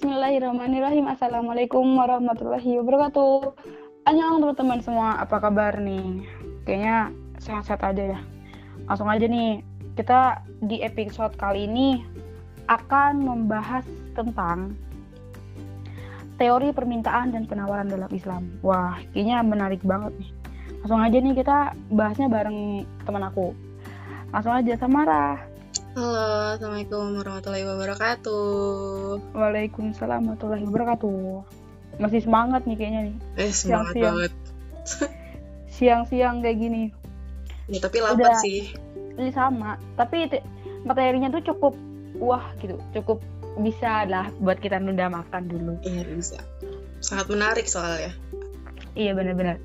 Bismillahirrahmanirrahim. Assalamualaikum warahmatullahi wabarakatuh. Annyeong teman-teman semua, apa kabar nih? Kayaknya sehat-sehat aja ya. Langsung aja nih, kita di episode kali ini akan membahas tentang teori permintaan dan penawaran dalam Islam. Wah, kayaknya menarik banget nih. Langsung aja nih kita bahasnya bareng teman aku. Langsung aja Samara. Halo, Assalamualaikum warahmatullahi wabarakatuh. Waalaikumsalam warahmatullahi wabarakatuh. Masih semangat nih kayaknya nih. Eh, semangat Siang-siang. banget. Siang-siang kayak gini. Ya, tapi lapar Udah. sih. Ini sama, tapi te- materinya tuh cukup wah gitu, cukup bisa lah buat kita nunda makan dulu. Iya, bisa. Sangat menarik soalnya. Iya benar-benar.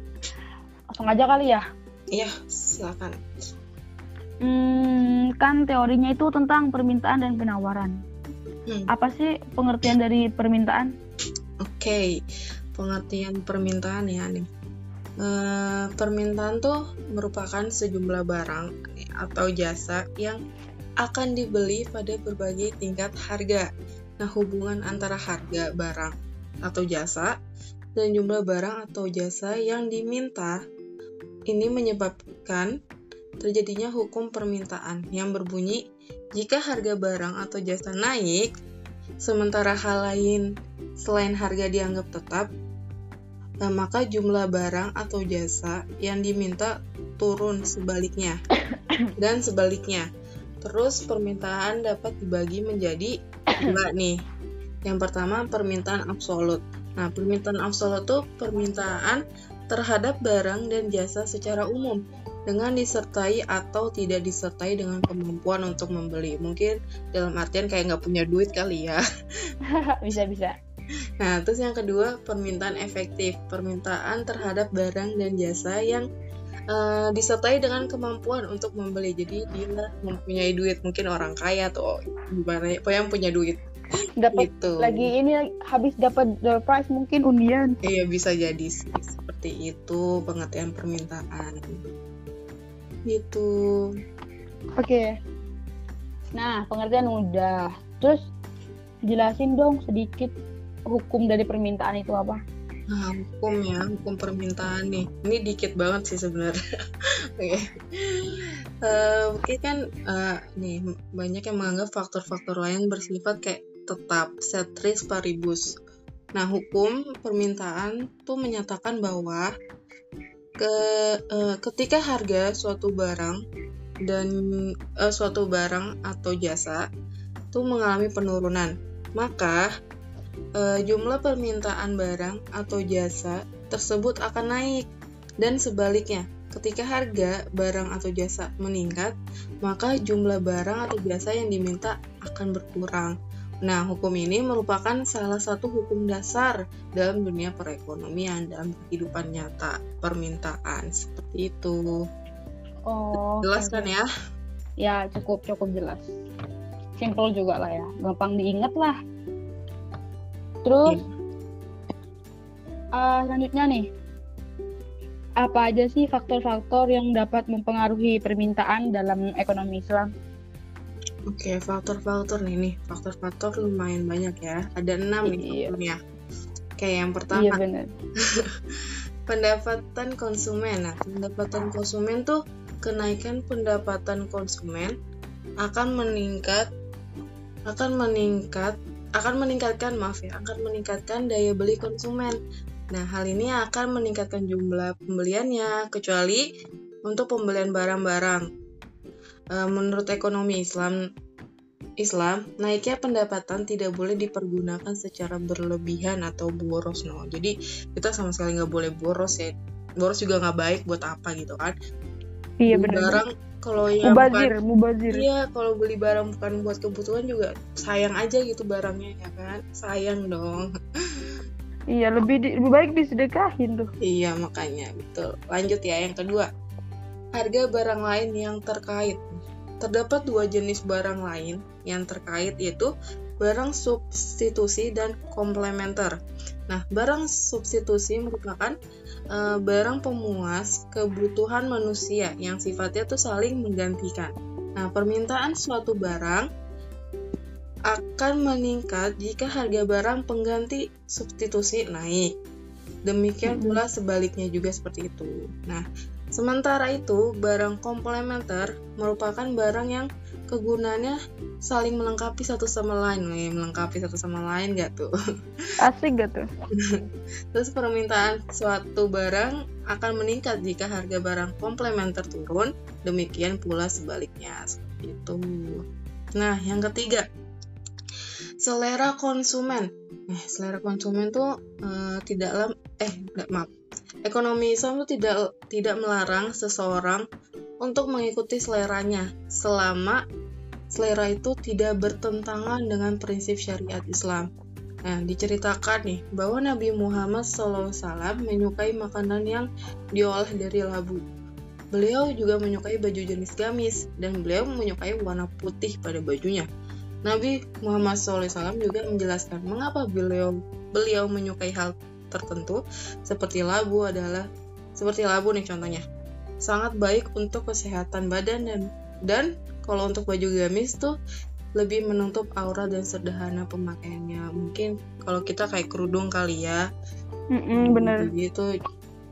Langsung aja kali ya. Iya, silakan. Hmm, kan teorinya itu tentang permintaan dan penawaran. Hmm, Apa sih pengertian dari permintaan? Oke, pengertian permintaan ya nih. Eh, permintaan tuh merupakan sejumlah barang atau jasa yang akan dibeli pada berbagai tingkat harga. Nah, hubungan antara harga barang atau jasa dan jumlah barang atau jasa yang diminta ini menyebabkan terjadinya hukum permintaan yang berbunyi jika harga barang atau jasa naik sementara hal lain selain harga dianggap tetap nah, maka jumlah barang atau jasa yang diminta turun sebaliknya dan sebaliknya. Terus permintaan dapat dibagi menjadi dua nih. Yang pertama permintaan absolut. Nah permintaan absolut itu permintaan terhadap barang dan jasa secara umum dengan disertai atau tidak disertai dengan kemampuan untuk membeli mungkin dalam artian kayak nggak punya duit kali ya Bisa-bisa. Nah, terus yang kedua, permintaan efektif. Permintaan terhadap barang dan jasa yang eh, disertai dengan kemampuan untuk membeli. Jadi dia mempunyai duit, mungkin orang kaya atau gimana ya, pokoknya yang punya duit. Dapat Gitu. lagi ini habis dapat door prize mungkin undian. Iya, bisa jadi sih. Seperti itu pengertian permintaan. Gitu. Oke. Nah, pengertian udah. Terus jelasin dong sedikit hukum dari permintaan itu apa? Nah, hukum ya, hukum permintaan nih. Ini dikit banget sih sebenarnya. Oke. Eh, Oke kan eh, nih banyak yang menganggap faktor-faktor lain bersifat kayak tetap setris paribus. Nah, hukum permintaan tuh menyatakan bahwa ke eh, ketika harga suatu barang dan eh, suatu barang atau jasa tuh mengalami penurunan, maka eh, jumlah permintaan barang atau jasa tersebut akan naik. Dan sebaliknya ketika harga barang atau jasa meningkat maka jumlah barang atau jasa yang diminta akan berkurang nah hukum ini merupakan salah satu hukum dasar dalam dunia perekonomian dalam kehidupan nyata permintaan seperti itu Oh, jelas kan ya Ya, cukup cukup jelas. Simple juga lah ya, gampang diingat lah. Terus eh, selanjutnya nih, apa aja sih faktor-faktor yang dapat mempengaruhi permintaan dalam ekonomi Islam? Oke, faktor-faktor nih nih, faktor-faktor lumayan banyak ya. Ada enam nih Iya. Oke, yang Iya pertama benar. pendapatan konsumen. Nah, pendapatan konsumen tuh kenaikan pendapatan konsumen akan meningkat akan meningkat akan meningkatkan maaf ya akan meningkatkan daya beli konsumen. Nah, hal ini akan meningkatkan jumlah pembeliannya kecuali untuk pembelian barang-barang. E, menurut ekonomi Islam Islam, naiknya pendapatan tidak boleh dipergunakan secara berlebihan atau boros, no. Jadi kita sama sekali nggak boleh boros ya. Boros juga nggak baik buat apa gitu kan. Iya benar. barang kalau yang Mubazir, bukan- mubazir. Iya, kalau beli barang bukan buat kebutuhan juga sayang aja gitu barangnya ya kan. Sayang dong. Iya, lebih di- lebih baik disedekahin tuh. Iya, makanya betul. Lanjut ya yang kedua. Harga barang lain yang terkait. Terdapat dua jenis barang lain yang terkait yaitu barang substitusi dan komplementer. Nah, barang substitusi merupakan eh, barang pemuas kebutuhan manusia yang sifatnya tuh saling menggantikan. Nah, permintaan suatu barang akan meningkat jika harga barang pengganti substitusi naik. Demikian pula sebaliknya juga seperti itu. Nah, sementara itu barang komplementer merupakan barang yang kegunaannya saling melengkapi satu sama lain. Nih, melengkapi satu sama lain gak tuh? Asik gak tuh? Terus permintaan suatu barang akan meningkat jika harga barang komplementer turun, demikian pula sebaliknya. Seperti itu. Nah, yang ketiga, selera konsumen. Nah, selera konsumen tuh uh, tidaklah eh enggak maaf. Ekonomi Islam tuh tidak tidak melarang seseorang untuk mengikuti seleranya selama selera itu tidak bertentangan dengan prinsip syariat Islam. Nah, diceritakan nih bahwa Nabi Muhammad SAW menyukai makanan yang diolah dari labu. Beliau juga menyukai baju jenis gamis dan beliau menyukai warna putih pada bajunya. Nabi Muhammad SAW juga menjelaskan mengapa beliau beliau menyukai hal tertentu seperti labu adalah seperti labu nih contohnya. Sangat baik untuk kesehatan badan dan dan kalau untuk baju gamis tuh lebih menutup aura dan sederhana pemakaiannya. Mungkin kalau kita kayak kerudung kali ya. Mm bener. Gitu.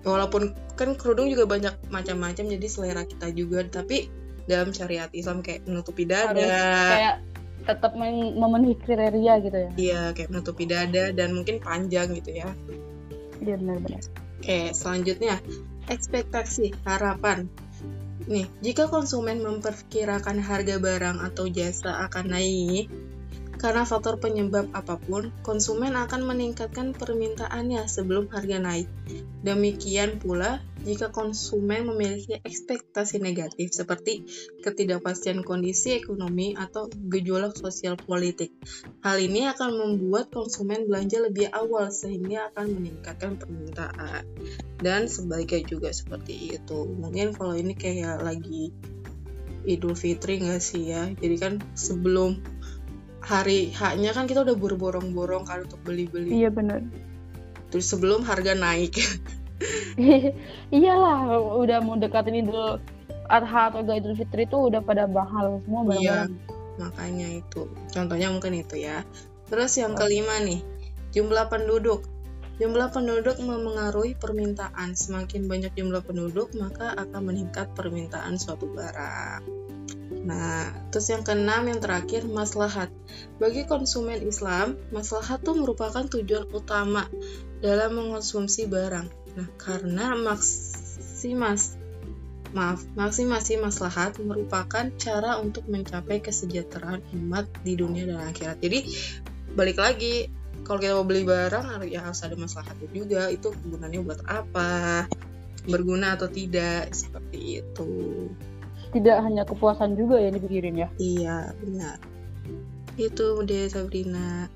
Walaupun kan kerudung juga banyak macam-macam jadi selera kita juga tapi dalam syariat Islam kayak menutupi dada. Kayak tetap memenuhi kriteria gitu ya. Iya kayak menutupi dada dan mungkin panjang gitu ya iya benar-benar oke selanjutnya. Ekspektasi harapan. Nih jika konsumen memperkirakan harga barang atau jasa akan naik karena faktor penyebab apa pun, konsumen akan meningkatkan permintaannya sebelum harga naik. Demikian pula jika konsumen memiliki ekspektasi negatif seperti ketidakpastian kondisi ekonomi atau gejolak sosial politik. Hal ini akan membuat konsumen belanja lebih awal sehingga akan meningkatkan permintaan. Dan sebaliknya juga seperti itu. Mungkin kalau ini kayak lagi Idul Fitri nggak sih ya? Jadi kan sebelum hari haknya kan kita udah borong-borong kan untuk beli-beli. Iya benar. Terus sebelum harga naik. Iyalah, udah mau dekatin Idul Adha atau Idul Fitri itu udah pada mahal semua barang-barang. Iya, makanya itu. Contohnya mungkin itu ya. Terus yang kelima nih, jumlah penduduk. Jumlah penduduk memengaruhi permintaan. Semakin banyak jumlah penduduk, maka akan meningkat permintaan suatu barang. Nah, terus yang keenam yang terakhir maslahat. Bagi konsumen Islam, maslahat itu merupakan tujuan utama dalam mengonsumsi barang. Nah, karena maksimas maaf, maksimasi maslahat merupakan cara untuk mencapai kesejahteraan umat di dunia dan akhirat. Jadi, balik lagi, kalau kita mau beli barang ya harus ada maslahatnya juga. Itu gunanya buat apa? Berguna atau tidak? Seperti itu tidak hanya kepuasan juga ya dipikirin ya iya benar itu deh Sabrina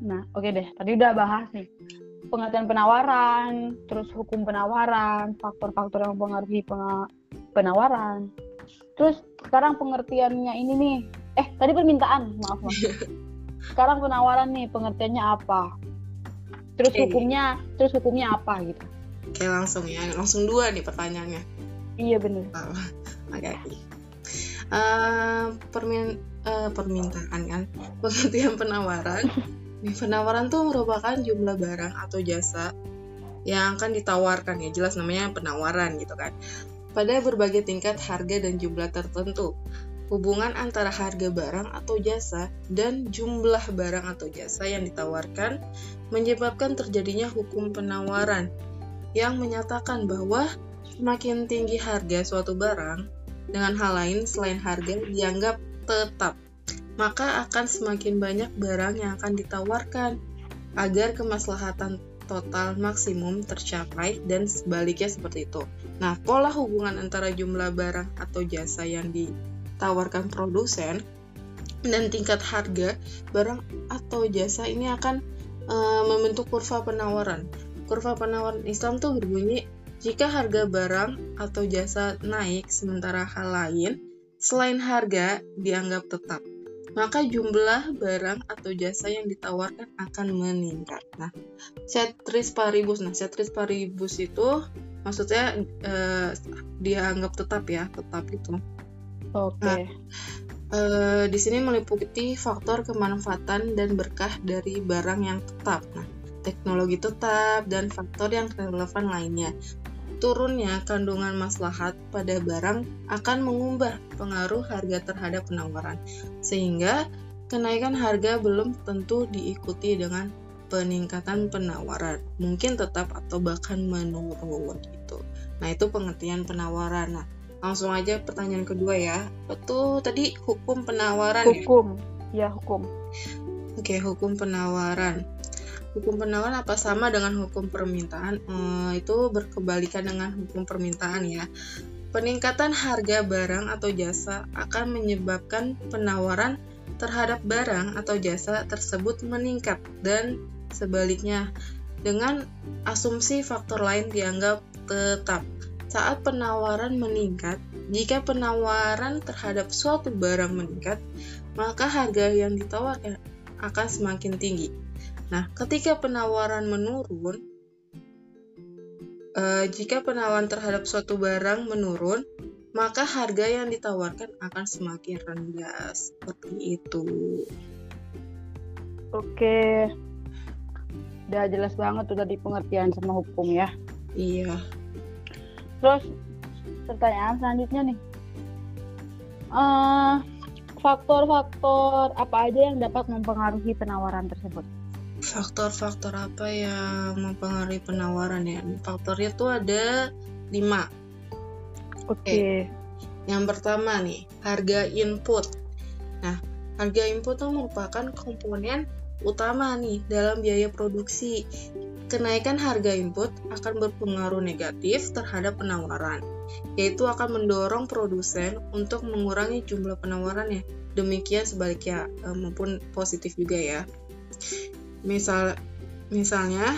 nah oke okay deh tadi udah bahas nih pengertian penawaran terus hukum penawaran faktor-faktor yang mempengaruhi penawaran. Terus sekarang pengertiannya ini nih eh tadi permintaan maaf maaf. Sekarang penawaran nih pengertiannya apa? Terus okay. hukumnya terus hukumnya apa gitu? Oke langsung ya langsung dua nih pertanyaannya. Iya benar Oke. Uh, permin uh, permintaan kan pengertian penawaran penawaran tuh merupakan jumlah barang atau jasa yang akan ditawarkan ya. Jelas namanya penawaran gitu kan. Pada berbagai tingkat harga dan jumlah tertentu. Hubungan antara harga barang atau jasa dan jumlah barang atau jasa yang ditawarkan menyebabkan terjadinya hukum penawaran yang menyatakan bahwa semakin tinggi harga suatu barang dengan hal lain selain harga dianggap tetap, maka akan semakin banyak barang yang akan ditawarkan agar kemaslahatan total maksimum tercapai dan sebaliknya seperti itu. Nah, pola hubungan antara jumlah barang atau jasa yang ditawarkan produsen dan tingkat harga barang atau jasa ini akan e, membentuk kurva penawaran. Kurva penawaran Islam tuh berbunyi jika harga barang atau jasa naik sementara hal lain selain harga dianggap tetap, maka jumlah barang atau jasa yang ditawarkan akan meningkat. Nah, setris paribus. Nah, setris paribus itu maksudnya eh, dianggap tetap ya, tetap itu. Oke. Okay. Nah, Uh, di sini meliputi faktor kemanfaatan dan berkah dari barang yang tetap. Nah, teknologi tetap dan faktor yang relevan lainnya. Turunnya kandungan maslahat pada barang akan mengubah pengaruh harga terhadap penawaran, sehingga kenaikan harga belum tentu diikuti dengan peningkatan penawaran, mungkin tetap atau bahkan menurun gitu. Nah, itu pengertian penawaran. Nah, langsung aja pertanyaan kedua ya. Betul tadi hukum penawaran hukum. ya? Hukum. Ya, hukum. Oke, hukum penawaran hukum penawaran apa sama dengan hukum permintaan? Hmm, itu berkebalikan dengan hukum permintaan ya. Peningkatan harga barang atau jasa akan menyebabkan penawaran terhadap barang atau jasa tersebut meningkat dan sebaliknya. Dengan asumsi faktor lain dianggap tetap. Saat penawaran meningkat jika penawaran terhadap suatu barang meningkat maka harga yang ditawarkan akan semakin tinggi Nah, ketika penawaran menurun, uh, jika penawaran terhadap suatu barang menurun, maka harga yang ditawarkan akan semakin rendah. Seperti itu. Oke. Udah jelas banget tuh tadi pengertian sama hukum ya. Iya. Terus pertanyaan selanjutnya nih. Uh, faktor-faktor apa aja yang dapat mempengaruhi penawaran tersebut? faktor-faktor apa yang mempengaruhi penawaran ya faktornya tuh ada lima oke okay. yang pertama nih harga input nah harga input tuh merupakan komponen utama nih dalam biaya produksi. Kenaikan harga input akan berpengaruh negatif terhadap penawaran yaitu akan mendorong produsen untuk mengurangi jumlah penawarannya. Demikian sebaliknya eh, maupun positif juga ya. Misal, misalnya,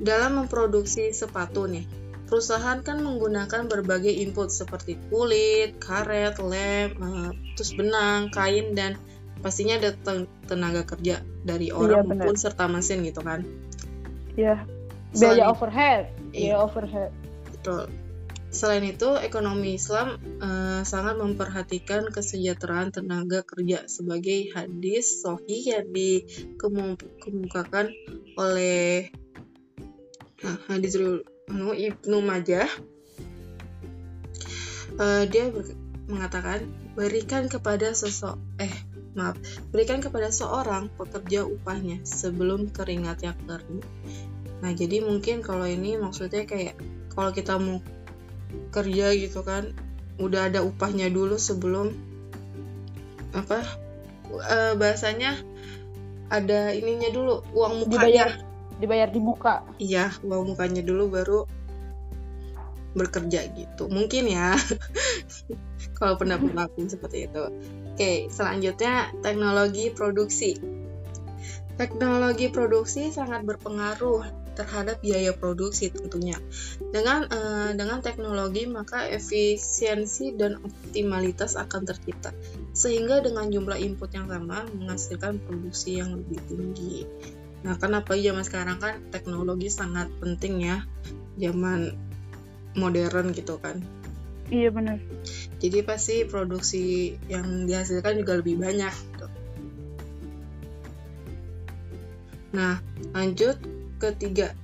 dalam memproduksi sepatu nih, perusahaan kan menggunakan berbagai input seperti kulit, karet, lem, uh, terus benang, kain, dan pastinya ada tenaga kerja dari iya, orang iya, maupun serta mesin gitu kan. Iya. Biaya overhead. Biaya iya. overhead. Betul. Selain itu, ekonomi Islam uh, sangat memperhatikan kesejahteraan tenaga kerja sebagai hadis sohi yang dikemukakan oleh nah, hadis Ibnu Majah. Uh, dia mengatakan berikan kepada sosok eh maaf berikan kepada seorang pekerja upahnya sebelum keringatnya kering. Nah jadi mungkin kalau ini maksudnya kayak kalau kita mau kerja gitu kan udah ada upahnya dulu sebelum apa uh, bahasanya ada ininya dulu uang mukanya dibayar dibayar di muka iya uang mukanya dulu baru bekerja gitu. Mungkin ya. Kalau pendapat aku seperti itu. Oke selanjutnya teknologi produksi. Teknologi produksi sangat berpengaruh terhadap biaya produksi tentunya. Dengan uh, dengan teknologi maka efisiensi dan optimalitas akan tercipta. Sehingga dengan jumlah input yang sama menghasilkan produksi yang lebih tinggi. Nah, kenapa zaman sekarang kan teknologi sangat penting ya. Zaman modern gitu kan. Iya benar. Jadi pasti produksi yang dihasilkan juga lebih banyak. Gitu. Nah, lanjut Ketiga,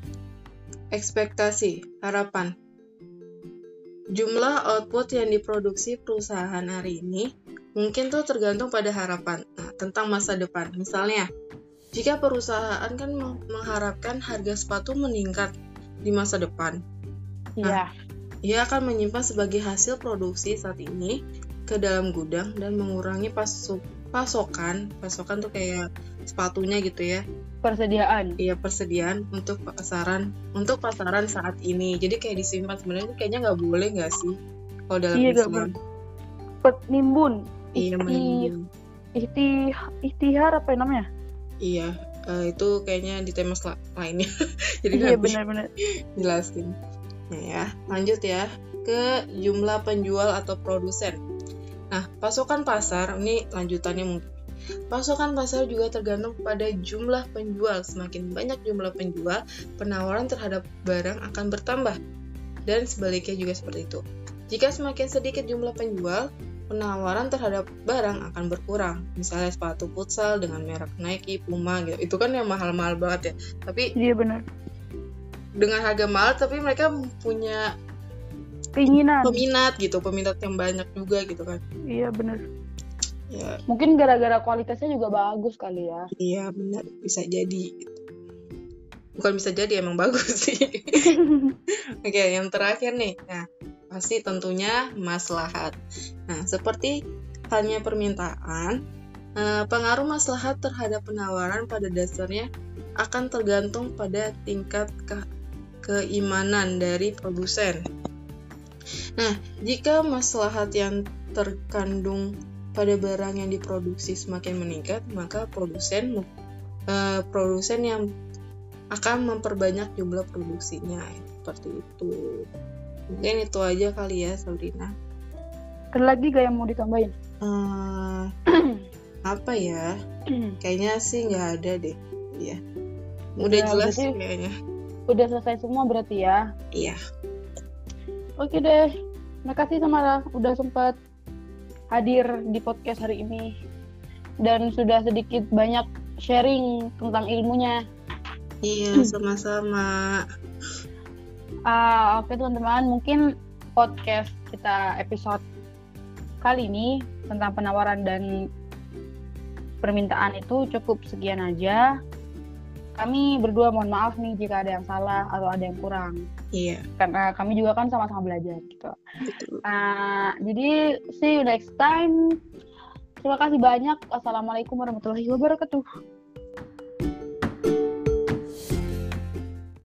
ekspektasi, harapan. Jumlah output yang diproduksi perusahaan hari ini mungkin tuh tergantung pada harapan nah, tentang masa depan. Misalnya, jika perusahaan kan mengharapkan harga sepatu meningkat di masa depan, nah, ia akan menyimpan sebagai hasil produksi saat ini ke dalam gudang dan mengurangi pasok pasokan. Pasokan tuh kayak sepatunya gitu ya. Persediaan. Iya persediaan untuk pasaran untuk pasaran saat ini. Jadi kayak disimpan sebenarnya kayaknya nggak boleh nggak sih? Kalau dalam iya, Islam. nimbun. Iya menimbun ihti ihtihar apa namanya? Iya uh, itu kayaknya di tema lainnya. Jadi iya benar-benar jelasin nah, ya lanjut ya ke jumlah penjual atau produsen nah pasokan pasar ini lanjutannya mungkin Pasokan pasar juga tergantung pada jumlah penjual. Semakin banyak jumlah penjual, penawaran terhadap barang akan bertambah. Dan sebaliknya juga seperti itu. Jika semakin sedikit jumlah penjual, penawaran terhadap barang akan berkurang. Misalnya sepatu futsal dengan merek Nike, Puma gitu. Itu kan yang mahal-mahal banget ya. Tapi Iya benar. Dengan harga mahal tapi mereka punya Keinginan. peminat gitu, peminat yang banyak juga gitu kan. Iya benar. Ya, Mungkin gara-gara kualitasnya juga bagus kali ya. iya benar bisa jadi. Bukan bisa jadi emang bagus sih. Oke, yang terakhir nih. Nah, pasti tentunya maslahat. Nah, seperti halnya permintaan, eh, pengaruh maslahat terhadap penawaran pada dasarnya akan tergantung pada tingkat ke- keimanan dari produsen. Nah, jika maslahat yang terkandung pada barang yang diproduksi semakin meningkat, maka produsen eh, produsen yang akan memperbanyak jumlah produksinya seperti itu. Mungkin itu aja kali ya, Sabrina. Ada lagi gak yang mau ditambahin? Eh, apa ya? Kayaknya sih nggak ada deh. Iya. Udah Ya, jelas berarti- kayaknya. Udah selesai semua berarti ya. Iya. Oke deh. Makasih Samara udah sempat hadir di podcast hari ini dan sudah sedikit banyak sharing tentang ilmunya. Iya, sama-sama. Ah, oke teman-teman, mungkin podcast kita episode kali ini tentang penawaran dan permintaan itu cukup sekian aja. Kami berdua mohon maaf nih jika ada yang salah atau ada yang kurang. Iya, Karena kami juga kan sama-sama belajar gitu. betul. Nah, jadi see you next time. Terima kasih banyak. Assalamualaikum warahmatullahi wabarakatuh.